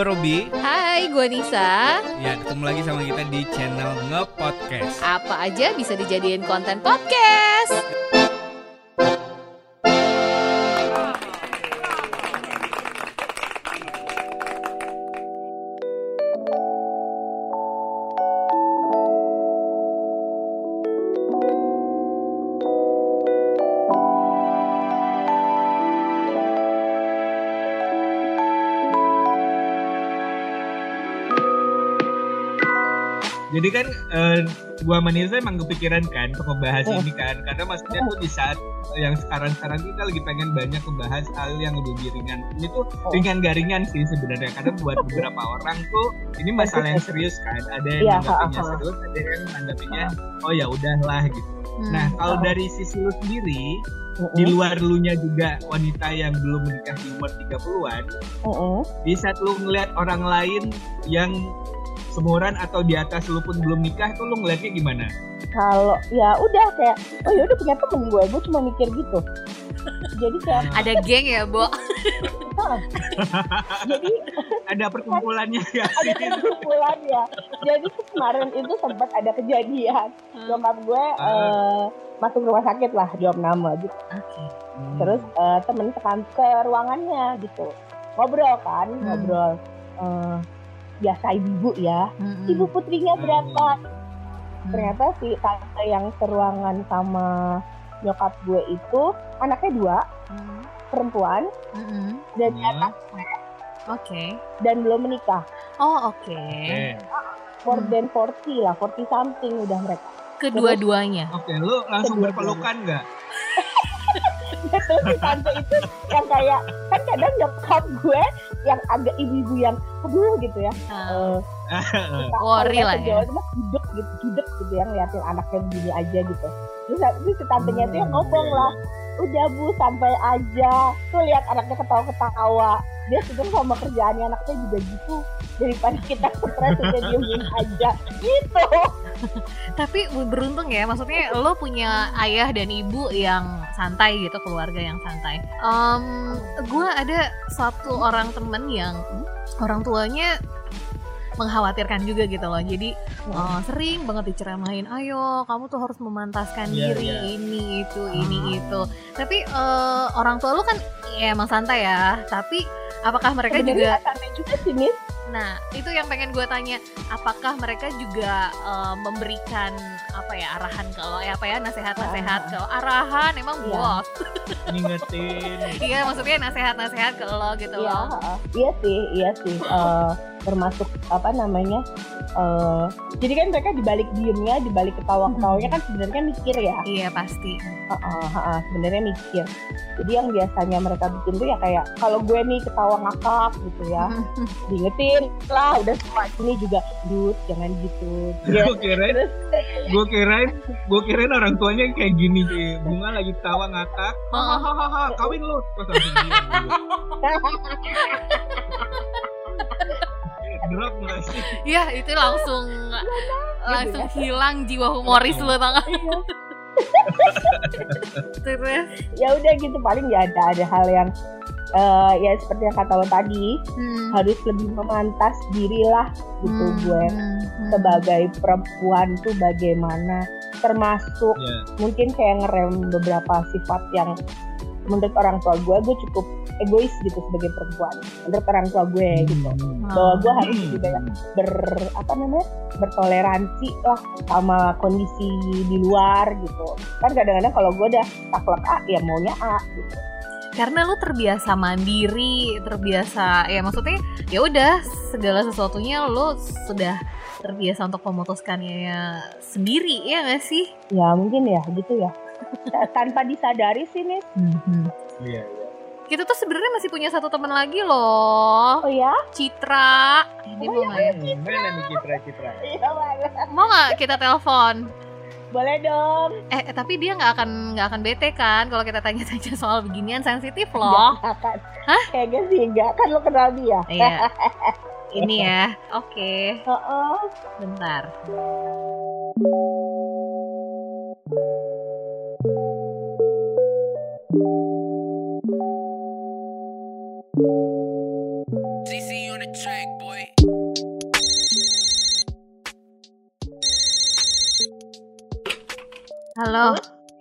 gue Robi. Hai, gue Nisa. Ya, ketemu lagi sama kita di channel Nge-Podcast. Apa aja bisa dijadiin konten podcast. Jadi kan uh, gua sama Nisa emang kepikiran kan untuk membahas Oh. ini kan karena maksudnya tuh di saat yang sekarang-sekarang kita lagi pengen banyak membahas hal yang lebih ringan. Ini tuh Oh. ringan gak ringan sih sebenarnya karena buat beberapa orang tuh ini masalah yang serius kan. Ada yang Iya, ha. serius, ada yang nanggapinya oh ya udahlah gitu. Nah, kalau Oh. dari sisi lu sendiri Mm-mm. di luar lu nya juga wanita yang belum menikah di umur 30-an, Mm-mm. di saat lu ngeliat orang lain yang semuran atau di atas lu pun belum nikah tuh lu ngeliatnya gimana? kalau ya udah kayak oh ya udah punya temen gue gue cuma mikir gitu jadi kayak Ada geng ya, Bo? jadi Ada perkumpulannya ya? ada kesimpulan ya jadi kemarin itu sempat ada kejadian nyokap gue eh, masuk rumah sakit lah di nama gitu Hmm. terus eh, temen tekan ke ruangannya gitu ngobrol kan Hmm. ngobrol eh, biasa ibu ya Mm-mm. ibu putrinya berapa Hmm. ternyata si tante yang seruangan sama nyokap gue itu anaknya dua Mm. perempuan Mm-mm. dan di Hmm. atas Oke. dan belum menikah Oh, oke. More Hmm. than 40 lah 40 something udah mereka Kedua-duanya. oke, lu langsung berpelukan nggak? Terus si tante itu yang kayak kan kadang nyokap gue yang agak ibu-ibu yang aduh gitu ya. Ah, eh, Worry lah ya. Jawa gudeg gitu gudeg gitu yang ngeliatin anaknya begini aja gitu. Terus habis si tantenya itu yang ngomong lah udah bu santai aja. Tuh lihat anaknya ketawa-ketawa. Dia sebenarnya sama kerjaannya anaknya juga gitu. Daripada kita stres udah diemin aja. Gitu Tapi beruntung ya, maksudnya lo punya ayah dan ibu yang santai gitu, keluarga yang santai. Em, gue ada satu orang temen yang orang tuanya mengkhawatirkan juga gitu loh. Jadi eh, sering banget diceramain, ayo kamu tuh harus memantaskan Iya, diri iya. ini itu ini itu. Tapi eh, orang tua lu kan ya emang santai ya. Tapi apakah mereka juga Sebenarnya santai juga sih Nis Nah, itu yang pengen gue tanya, apakah mereka juga eh, memberikan apa ya arahan lo, ya apa ya nasehat-nasehat ke lo, arahan emang Iya. bos, Ngingetin. iya maksudnya nasehat-nasehat ke lo gitu Iya, loh. iya sih, iya sih. Eh, termasuk apa namanya? Eh jadi kan mereka dibalik diemnya, dibalik ketawa-ketawanya kan sebenarnya mikir ya. Iya pasti. Heeh, heeh, sebenarnya mikir. Jadi yang biasanya mereka bikin tuh ya kayak kalau gue nih ketawa ngakak gitu ya, diingetin lah udah semua ini juga, dud jangan gitu. Ya, Gue kirain, gue kirain, gue kirain orang tuanya kayak gini sih. Bunga lagi tawa ngakak, hahaha, kawin lu. Pas langsung. Drop nggak sih? Iya itu langsung langsung hilang jiwa humoris lo tangga. Iya. Terus, ya udah gitu paling ya ada ada hal yang eh, ya seperti yang kata lo tadi hmm, harus lebih memantas diri lah gitu hmm, gue hmm, sebagai perempuan tuh bagaimana termasuk Ya. mungkin kayak ngerem beberapa sifat yang menurut orang tua gue gue cukup egois gitu sebagai perempuan. Menurut orang tua gue gitu. Hmm. bahwa gue harus lebih banyak ber apa namanya bertoleransi lah sama kondisi di luar gitu. Kan kadang-kadang kalau gue udah taklek A ya maunya A gitu. Karena lu terbiasa mandiri, terbiasa ya maksudnya ya udah segala sesuatunya lu sudah terbiasa untuk memutuskannya sendiri ya gak sih? ya mungkin ya gitu ya. Tanpa disadari sih nih Iya, iya. Kita tuh sebenarnya masih punya satu teman lagi loh, oh ya Citra. Eh, dia mau nggak ya? Hmm, Mana nih Citra-Citra? iya banget Mau nggak kita telepon? boleh dong Eh, eh, tapi dia nggak akan nggak akan bete kan kalau kita tanya-tanya soal beginian sensitif loh. Nggak kan kayaknya sih enggak kan lo kenal dia Iya. Ini ya. Oke, Heeh. bentar. Halo.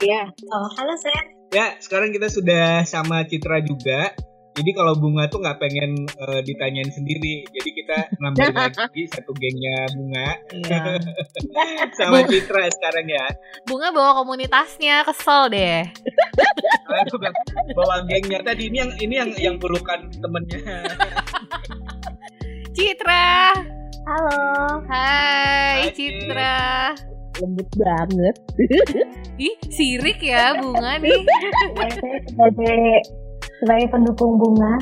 Iya. Oh, halo Sen. Ya, sekarang kita sudah sama Citra juga. Jadi kalau Bunga tuh nggak pengen eh, ditanyain sendiri, jadi kita nambahin lagi satu gengnya Bunga Iya. sama Citra sekarang ya. Bunga bawa komunitasnya, kesel deh. Aku bilang, bawa gengnya tadi ini yang ini yang yang pelukan temennya. Citra. Halo. Hai, Hai, Citra. Lembut banget. Ih, sirik ya Bunga nih. Sebagai sebagai pendukung bunga.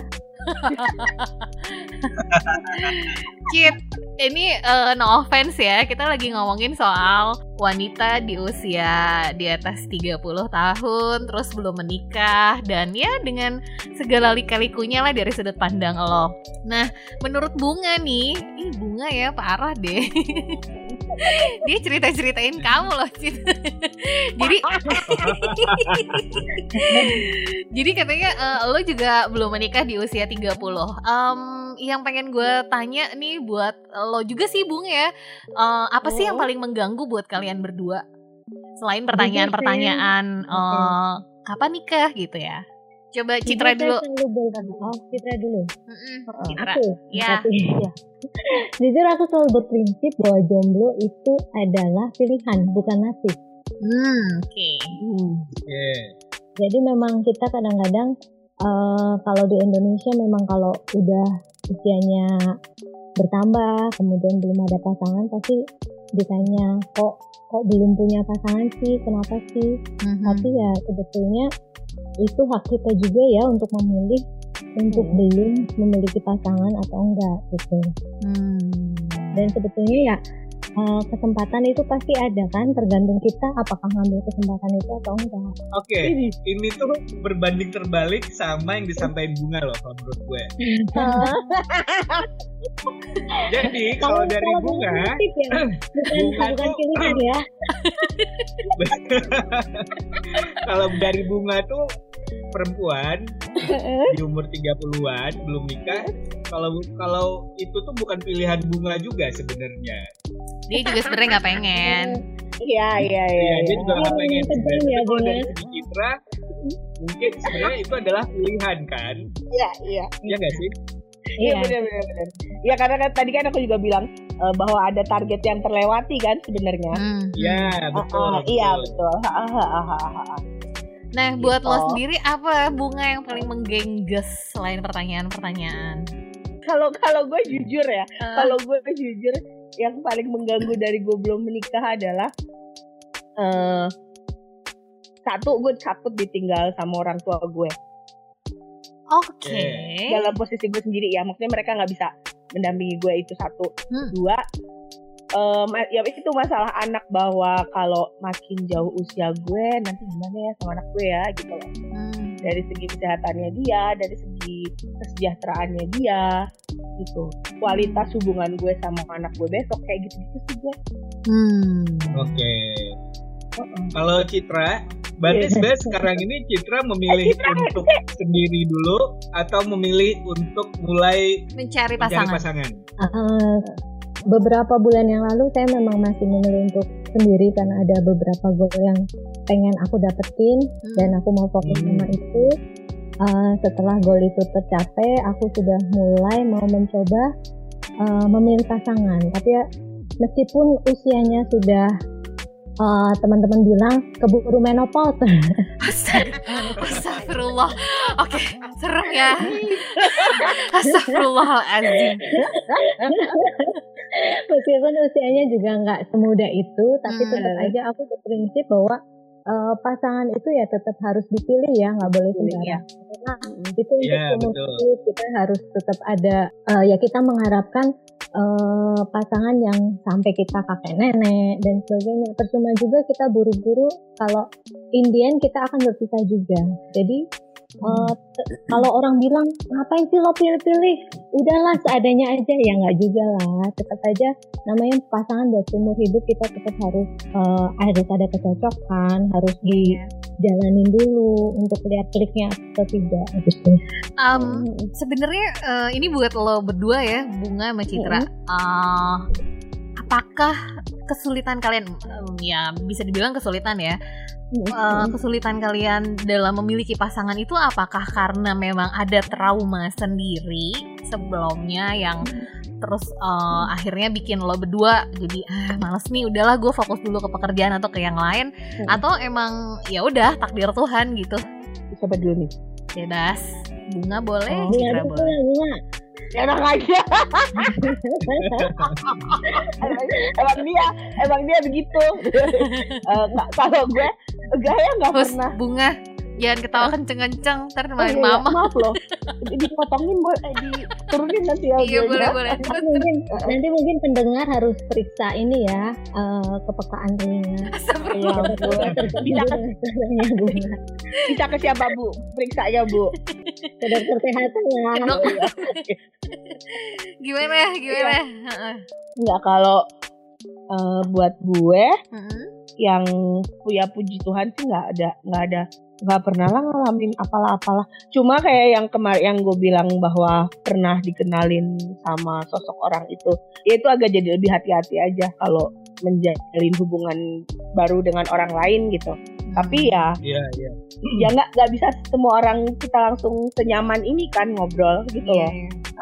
Cit, ini eh, no offense ya, kita lagi ngomongin soal wanita di usia di atas 30 tahun, terus belum menikah, dan ya dengan segala lika-likunya lah dari sudut pandang lo. Nah, menurut Bunga nih, ih Bunga ya parah deh. Dia cerita-ceritain kamu loh. Jadi Jadi katanya eh, lo juga belum menikah di usia 30. Em, yang pengen gue tanya nih buat lo juga sih Bung ya. eh, apa sih yang Oh. paling mengganggu buat kalian berdua? Selain pertanyaan-pertanyaan eh, kapan nikah gitu ya. Coba Citra dulu. selalu Oh, Citra dulu. Mm-mm, Citra. Aku. Ya. berarti. Jujur aku selalu berprinsip bahwa jomblo itu adalah pilihan, bukan nasib. Hmm, oke. Oke. Jadi memang kita kadang-kadang eh, kalau di Indonesia memang kalau udah usianya bertambah, kemudian belum ada pasangan, pasti ditanya kok kok belum punya pasangan sih, kenapa sih? Mhm. Tapi ya sebetulnya itu hak kita juga ya untuk memilih untuk Hmm. belum memiliki pasangan atau enggak gitu. Hmm. Dan sebetulnya ya eh, kesempatan itu pasti ada kan, tergantung kita apakah ngambil kesempatan itu atau enggak. Oke, ini tuh berbanding terbalik sama yang disampaikan Bunga loh kalau menurut gue. Jadi kalau dari kalau Bunga, ya, bukan Bunga bukan tuh- ya. kalau dari Bunga tuh perempuan di umur 30-an belum nikah, kalau kalau itu tuh bukan pilihan Bunga juga sebenarnya. Dia juga sebenarnya nggak pengen. Iya, iya, iya. Iya, dia iya. juga nggak Iya, pengen. betul sebenarnya. ya, Tapi kalau Bunga. dari segi Citra, mungkin sebenarnya itu adalah pilihan kan? Iya, iya. Iya nggak sih? Iya Iya. benar benar. Ya karena kan tadi kan aku juga bilang eh, bahwa ada target yang terlewati kan sebenarnya. Hmm. Iya, Ah, betul. ah, Iya betul. Ah, ah, ah, ah, ah. Nah, buat lo Gitu. sendiri apa bunga yang paling menggengges selain pertanyaan-pertanyaan? Kalau kalau gue jujur ya, Eh, kalau gue jujur yang paling mengganggu dari gue belum menikah adalah eh satu gue takut ditinggal sama orang tua gue Oke. dalam posisi gue sendiri ya maksudnya mereka nggak bisa mendampingi gue itu satu Hmm. dua eh, ma- ya itu masalah anak bahwa kalau makin jauh usia gue nanti gimana ya sama anak gue ya gitu loh Hmm. dari segi kesehatannya dia dari segi kesejahteraannya dia gitu kualitas hubungan gue sama anak gue besok kayak gitu gitu sih gue Hmm. Oke. Kalau Citra, berarti Iya. sebenarnya sekarang ini Citra memilih untuk sendiri dulu atau memilih untuk mulai Mencari mencari pasangan. pasangan? Beberapa bulan yang lalu saya memang masih memilih untuk sendiri karena ada beberapa goal yang pengen aku dapetin Hmm. dan aku mau fokus Hmm. sama itu. Eh, setelah goal itu tercapai, aku sudah mulai mau mencoba eh, memilih pasangan. Tapi ya meskipun usianya sudah eh, teman-teman bilang keburu menopause, Astag- Astagfirullah. Oke, serem ya. Astagfirullahaladzim. meskipun usianya juga nggak semudah itu, tapi Hmm. tetap aja aku berprinsip bahwa eh, pasangan itu ya tetap harus dipilih ya, nggak boleh Dipilih, sembarang. Karena itu untuk Iya, umur betul. hidup kita harus tetap ada eh, ya kita mengharapkan eh, pasangan yang sampai kita kakek nenek dan sebagainya. Percuma juga kita buru-buru kalau Indian kita akan berpisah juga. Jadi uh, kalau orang bilang ngapain sih lo pilih-pilih? Udahlah seadanya aja. Ya nggak juga lah. Tetap aja namanya pasangan buat seumur hidup kita tetap harus uh, harus ada kecocokan harus dijalanin dulu untuk lihat kliknya atau tidak gitu. Um, sebenarnya uh, ini buat lo berdua ya bunga sama Citra. Uh, apakah kesulitan kalian ya bisa dibilang kesulitan ya uh, kesulitan kalian dalam memiliki pasangan itu apakah karena memang ada trauma sendiri sebelumnya yang terus uh, akhirnya bikin lo berdua jadi ah males nih udahlah gue fokus dulu ke pekerjaan atau ke yang lain atau emang ya udah takdir Tuhan gitu. Bisa berdua nih? Bebas. Bunga boleh oh, Citra boleh. bunga enak aja emang, emang dia emang dia begitu. Uh, kalau gue gaya nggak pernah. bunga jangan ketawa kenceng-kenceng ntar main oh, iya, mama. Maaf loh. Dipotongin boleh eh, diturunin nanti ya iya boleh boleh. Nanti mungkin nanti mungkin pendengar harus periksa ini ya uh, kepekaan telinga ya, bisa ke, bisa ke siapa bu? Periksa aja bu. Dokter kesehatan ya gimana gimana nggak kalau uh, buat gue yang punya puji Tuhan sih nggak ada nggak ada nggak pernah lah ngalamin apalah-apalah. Cuma kayak yang kemarin yang gue bilang bahwa pernah dikenalin sama sosok orang itu ya itu agak jadi lebih hati-hati aja kalau menjalin hubungan baru dengan orang lain gitu tapi ya Iya, iya. ya nggak nggak bisa semua orang kita langsung senyaman ini kan ngobrol gitu loh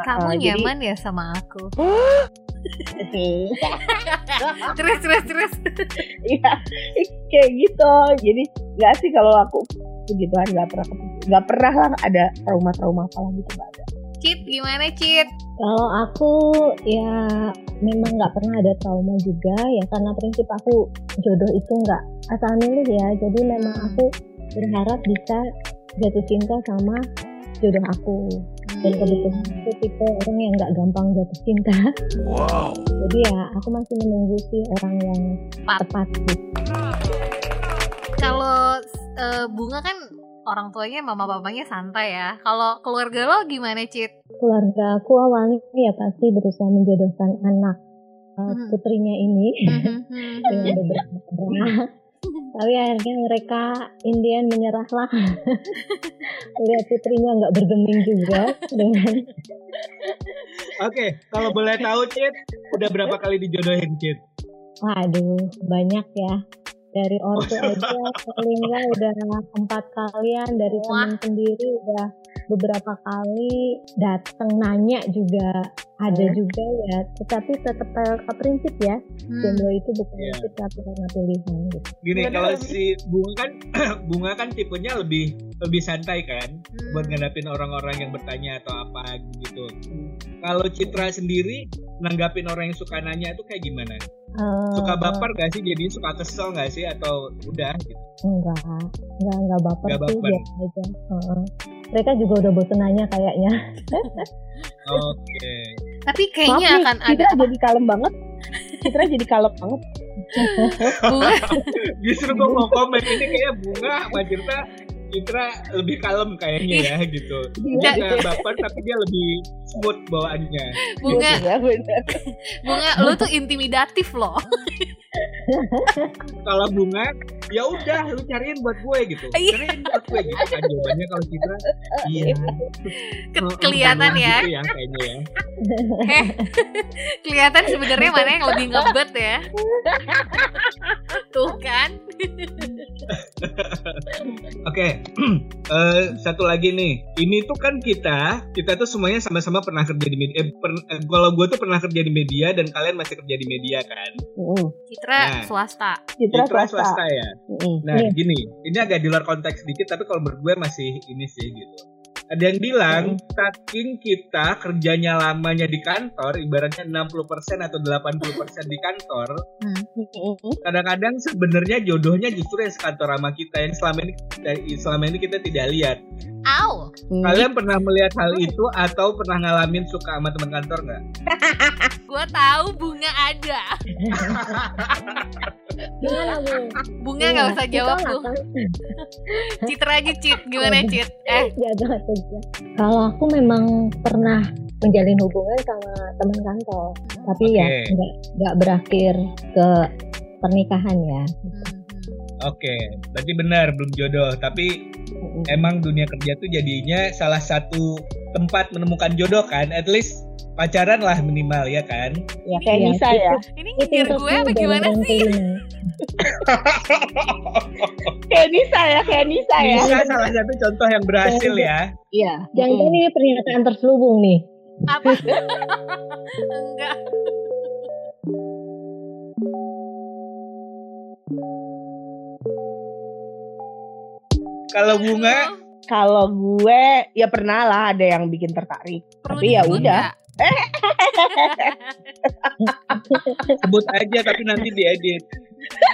kamu Uh, jadi- nyaman ya sama aku terus terus terus Iya, kayak gitu. Jadi nggak sih kalau aku puji Tuhan nggak pernah nggak pernah lah ada trauma-trauma apa gitu nggak ada. Cit gimana Cit Kalau aku ya memang nggak pernah ada trauma juga ya karena prinsip aku jodoh itu nggak asal milih ya. Jadi memang Hmm. aku berharap bisa jatuh cinta sama jodoh aku. Dan kebetulan aku tipe orang yang nggak gampang jatuh cinta. Jadi ya aku masih menunggu sih orang yang Tepat. tepat gitu. kalau eh, bunga kan orang tuanya mama papanya santai ya kalau keluarga lo gimana Cit Keluarga aku awalnya ya pasti berusaha menjodohkan anak uh, Hmm. putrinya ini Hmm, dengan beberapa cara. Tapi akhirnya mereka Indian menyerah lah. Lihat putrinya nggak bergeming juga dengan Oke, kalau boleh tahu Cit, udah berapa kali dijodohin Cit? waduh banyak ya. Dari ortu aja paling nggak udah empat kalian dari Wah. teman sendiri udah beberapa kali datang nanya juga ada juga ya tetapi tetap ke prinsip ya hmm. jomblo itu bukan Iya. prinsip tapi karena pilihan gitu. Gini, Bener. kalau si bunga kan bunga kan tipenya lebih lebih santai kan Hmm. buat ngadapin orang-orang yang bertanya atau apa gitu. Kalau Citra sendiri nanggapin orang yang suka nanya itu kayak gimana? Eh, Suka baper gak sih? Jadi suka kesel gak sih? Atau udah gitu? enggak enggak enggak baper Enggak sih baper. aja Heeh. mereka juga udah bosen nanya kayaknya Oke. tapi kayaknya Maaf nih, akan ada Citra jadi kalem banget. Citra jadi kalem banget. bunga Justru gue mau komen ini kayak bunga sama Citra Citra lebih kalem kayaknya ya gitu. Dia Iya. nggak baper tapi dia lebih smooth bawaannya. bunga Ya, bener. bunga lo tuh intimidatif loh Kalau bunga ya udah lu cariin buat gue gitu. Iya. Cariin buat gue gitu kan jawabannya kalau Citra iya. Ke- kelihatan gitu ya ya kayaknya ya. eh kelihatan sebenarnya mana yang lebih ngebet ya tuh kan Oke, eh, satu lagi nih. Ini tuh kan kita, kita tuh semuanya sama-sama pernah kerja di media. Eh, per- eh, kalau gue tuh pernah kerja di media dan kalian masih kerja di media kan. Mm-mm. Citra Nah. swasta Citra Citra swasta. swasta ya. Mm-mm. Nah, Iya. gini, ini agak di luar konteks sedikit, tapi kalau menurut gue masih ini sih gitu. Ada yang bilang, saking kita kerjanya lamanya di kantor, ibaratnya 60% atau 80% di kantor, Mm-mm. kadang-kadang sebenarnya jodohnya justru yang sekantor sama kita yang selama ini selama ini kita tidak lihat. Au Kalian pernah melihat hal itu atau pernah ngalamin suka sama teman kantor nggak? Gua tahu bunga ada Gimana bu? Bunga nggak usah jawab Itu tuh. Citra aja Cit, gimana Cit? Eh, Jaga aja. Kalau aku memang pernah menjalin hubungan sama teman kantor, tapi ya Oke. nggak nggak berakhir ke pernikahan ya. hmm, Oke, berarti benar belum jodoh, tapi emang dunia kerja tuh jadinya salah satu tempat menemukan jodoh kan, at least pacaran lah minimal ya kan. Ya kayak Iya, Nisa ya. ini untuk gue apa gimana sih? kelima. Kayak Nisa ya, kayak Nisa ya. Bisa salah satu contoh yang berhasil ya. Iya. Jangan ini pernyataan terselubung nih. Apa? Enggak. Kalau bunga, Kalau gue ya pernah lah ada yang bikin tertarik. Perlu Tapi ya udah. sebut aja tapi nanti diedit.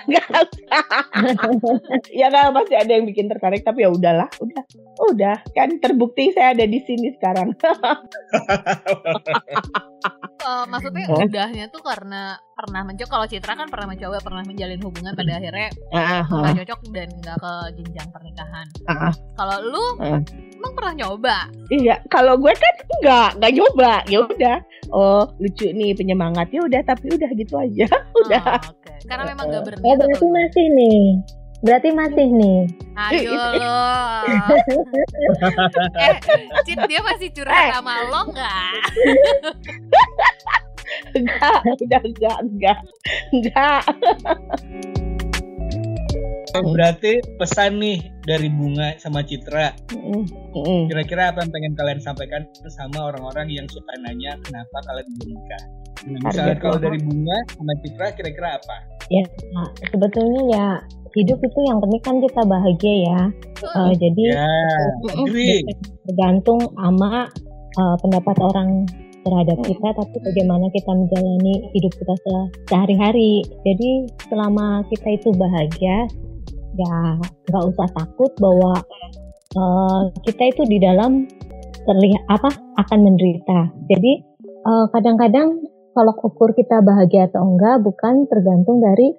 Nggak ya kan pasti ada yang bikin tertarik tapi ya udahlah, udah. Udah, kan terbukti saya ada di sini sekarang. Eh, maksudnya Oh. udahnya tuh karena pernah mencoba kalau Citra kan pernah mencoba pernah menjalin hubungan pada akhirnya Ah, nggak cocok dan nggak ke jenjang pernikahan. ah. Kalau lu Ah. emang pernah nyoba? Iya, kalau gue kan enggak, enggak nyoba. Ya udah. Oh, lucu nih penyemangat. Ya udah, tapi udah gitu aja. Udah. Oh, Oke. Karena memang nggak Oh berniat. berarti atau- masih nih. Berarti masih nih. Ayo lo. eh, Cit dia masih curhat Eh. sama lo nggak? Enggak, udah enggak, enggak. Enggak. Berarti pesan nih dari Bunga sama Citra, kira-kira apa yang pengen kalian sampaikan sama orang-orang yang suka nanya kenapa kalian belum nikah? Nah, misalnya kalau dari Bunga sama Citra, kira-kira apa? Nah, sebetulnya ya hidup itu yang penting kan kita bahagia ya. Eh, jadi Ya, agree. tergantung sama eh, pendapat orang terhadap kita, tapi bagaimana kita menjalani hidup kita se- sehari-hari. Jadi selama kita itu bahagia, ya nggak usah takut bahwa eh, kita itu di dalam terlihat apa akan menderita. Jadi eh, kadang-kadang kalau ukur kita bahagia atau enggak bukan tergantung dari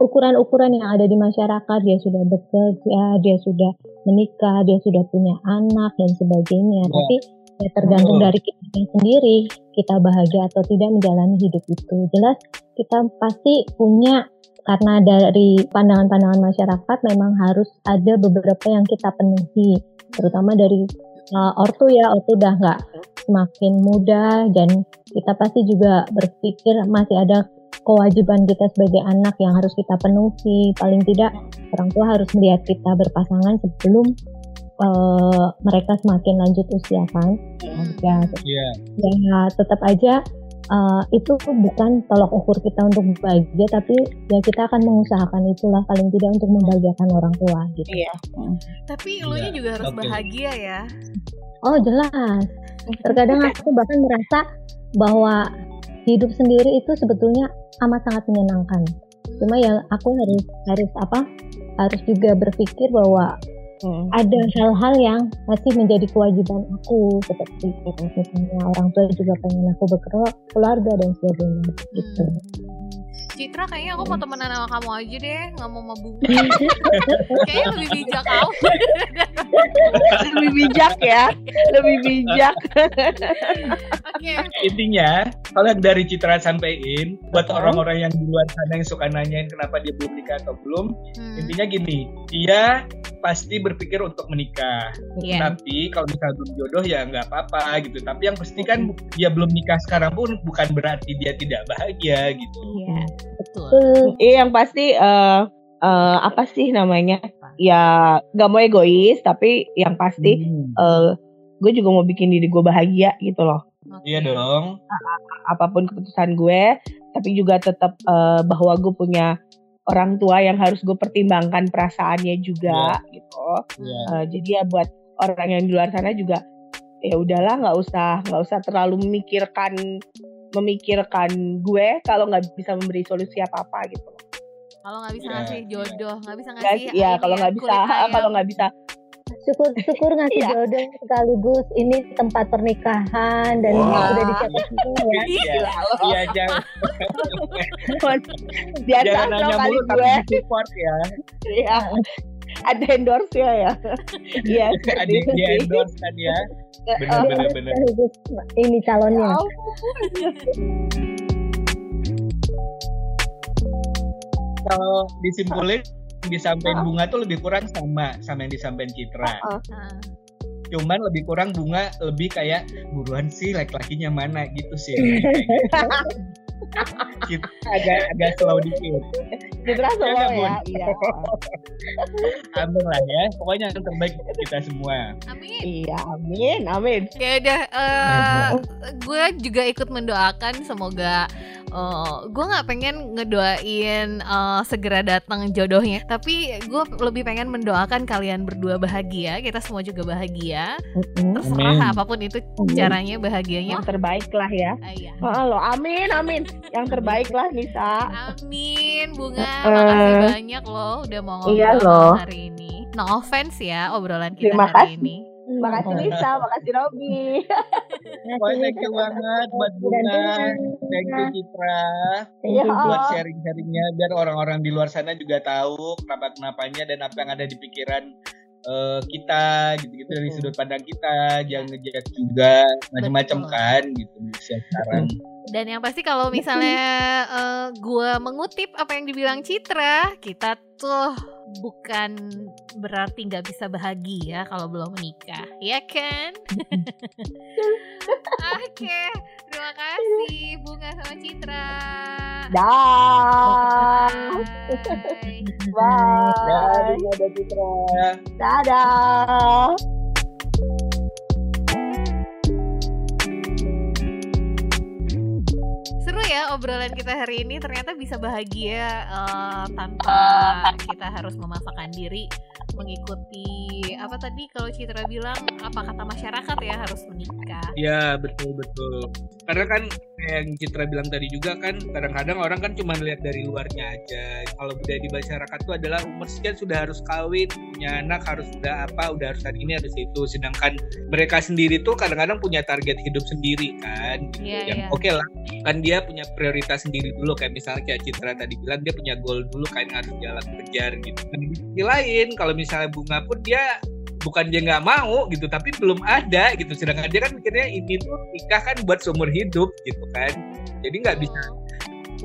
ukuran-ukuran yang ada di masyarakat. Dia sudah bekerja, dia sudah menikah, dia sudah punya anak dan sebagainya. Ya. Tapi ya tergantung Betul. dari kita sendiri, kita bahagia atau tidak menjalani hidup itu. Jelas kita pasti punya karena dari pandangan-pandangan masyarakat memang harus ada beberapa yang kita penuhi, terutama dari uh, ortu ya, ortu udah nggak semakin muda dan kita pasti juga berpikir masih ada kewajiban kita sebagai anak yang harus kita penuhi. Paling tidak orang tua harus melihat kita berpasangan sebelum uh, mereka semakin lanjut usia kan. Ya, Iya. ya tetap aja uh, itu bukan tolak ukur kita untuk bahagia, tapi ya kita akan mengusahakan itulah paling tidak untuk membahagiakan orang tua gitu. Iya. Tapi lu nya Iya, juga harus bahagia ya. Oh jelas. Terkadang aku bahkan merasa bahwa hidup sendiri itu sebetulnya amat sangat menyenangkan. Cuma ya aku harus harus apa? Harus juga berpikir bahwa Mm. ada hal-hal yang masih menjadi kewajiban aku seperti misalnya orang tua juga pengen aku berkeluarga dan sebagainya gitu. Hmm. Citra kayaknya aku mau temenan sama kamu aja deh, nggak mau sama Bunga. Kayaknya lebih bijak kau. Lebih bijak ya. Lebih bijak. Oke. Intinya, kalau yang dari Citra sampaikan, buat orang-orang yang di luar sana yang suka nanyain kenapa dia belum nikah atau belum, Hmm. intinya gini, dia pasti berpikir untuk menikah. Iya. Tapi kalau misalnya belum jodoh ya nggak apa-apa gitu. Tapi yang pasti kan dia belum nikah sekarang pun bukan berarti dia tidak bahagia gitu. Iya, betul. Betul. Iya yang pasti eh eh, apa sih namanya? Ya gak mau egois tapi yang pasti Hmm. eh gue juga mau bikin diri gue bahagia gitu loh. Oke. Iya dong. Apa pun keputusan gue, tapi juga tetap eh, bahwa gue punya orang tua yang harus gue pertimbangkan perasaannya juga gitu. Iya. Eh, jadi ya buat orang yang di luar sana juga ya udahlah nggak usah nggak usah terlalu memikirkan memikirkan gue kalau nggak bisa memberi solusi apa apa gitu. Kalau nggak bisa Iya. ngasih jodoh, nggak bisa ngasih ya ini kalau nggak bisa kalau nggak bisa Syukur-syukur ngasih Iya. jodoh sekaligus ini tempat pernikahan dan Wah. sudah dicatat semua ya. Iya, iya jangan Biasa Jangan nanya kali mulu tapi support ya. Iya. Ada endorse ya ya. Iya. Ada di endorse kan ya. Bener bener. Sekaligus ini ya calonnya. ampun. Kalau disimpulin disampaikan bunga tuh lebih kurang sama sama yang disampaikan Citra. Heeh. Nah, Cuman lebih kurang bunga lebih kayak buruan sih laki-lakinya mana gitu sih. Kayak gitu. Kita agak agak slow dikit. Ya solo nggak, ya. Bun? Iya. Amin lah ya. Pokoknya yang terbaik kita semua. amin. Iya, amin, amin. Ya udah, eh, gue juga ikut mendoakan semoga eh, gue nggak pengen ngedoain eh, segera datang jodohnya, tapi gue lebih pengen mendoakan kalian berdua bahagia, kita semua juga bahagia. Terserah Amin. apa pun itu caranya bahagianya. Yang terbaik lah ya. Ah, iya. Heeh, lo amin, amin. Yang terbaik lah Nisa. Amin, bunga. Eh. Makasih banyak loh udah mau ngobrol Iya loh. hari ini. No offense ya obrolan kita Terima hari kasih. ini. Makasih Nisa, makasih Robi. Wah, thank you banget buat bunga. Thank you Citra. Iya. buat sharing-sharingnya biar orang-orang di luar sana juga tahu kenapa kenapanya dan apa yang ada di pikiran eh, kita gitu-gitu dari Betul. sudut pandang kita jangan ngejat juga macam-macam kan gitu sekarang Dan yang pasti kalau misalnya eh, gua mengutip apa yang dibilang Citra, kita tuh bukan berarti nggak bisa bahagia kalau belum menikah, ya kan? Oke, terima kasih Bunga sama Citra. Dah. Bye. Bye. ada Citra Dadah. Seru ya obrolan kita hari ini ternyata bisa bahagia eh, tanpa kita harus memaksakan diri mengikuti apa tadi kalau Citra bilang apa kata masyarakat ya harus menikah. ya betul betul karena kan kayak yang Citra bilang tadi juga kan kadang-kadang orang kan cuma lihat dari luarnya aja kalau budaya di masyarakat itu adalah umur sekian sudah harus kawin punya anak harus udah apa udah harus ini harus itu sedangkan mereka sendiri tuh kadang-kadang punya target hidup sendiri kan gitu. Iya, yang iya. oke lah kan dia punya prioritas sendiri dulu kayak misalnya kayak Citra tadi bilang dia punya goal dulu kan yang harus jalan kejar gitu dan di sisi lain kalau misalnya bunga pun dia bukan dia nggak mau gitu tapi belum ada gitu sedangkan dia kan mikirnya ini tuh nikah kan buat seumur hidup gitu kan jadi nggak bisa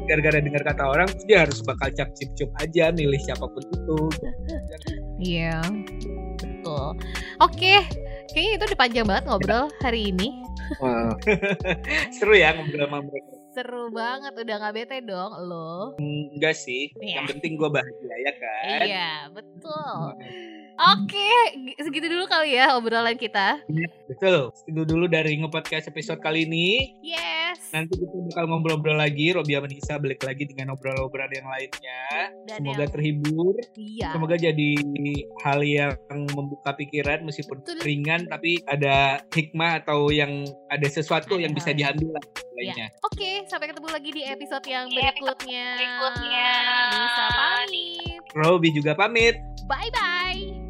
gara-gara dengar kata orang dia harus bakal cap cip cup aja milih siapa pun itu Iya, betul. Oke, kayaknya itu udah panjang banget ngobrol hari ini. seru ya ngobrol sama mereka Seru banget, udah nggak bete dong lo. enggak sih Iya. yang penting gue bahagia ya kan Iya, betul. Oke, g- segitu dulu kali ya obrolan kita. betul itu dulu dari ngepodcast episode kali ini Yes. nanti kita bakal ngobrol-ngobrol lagi Robi sama Nisa balik lagi dengan obrolan-obrolan yang lainnya Dan semoga yang- terhibur Iya. semoga jadi hal yang membuka pikiran meskipun Betul. ringan tapi ada hikmah atau yang ada sesuatu yang bisa Ada. diambil lah lainnya Oke, sampai ketemu lagi di episode yang episode berikutnya. berikutnya. Bisa pamit. Robi juga pamit Bye bye.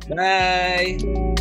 Bye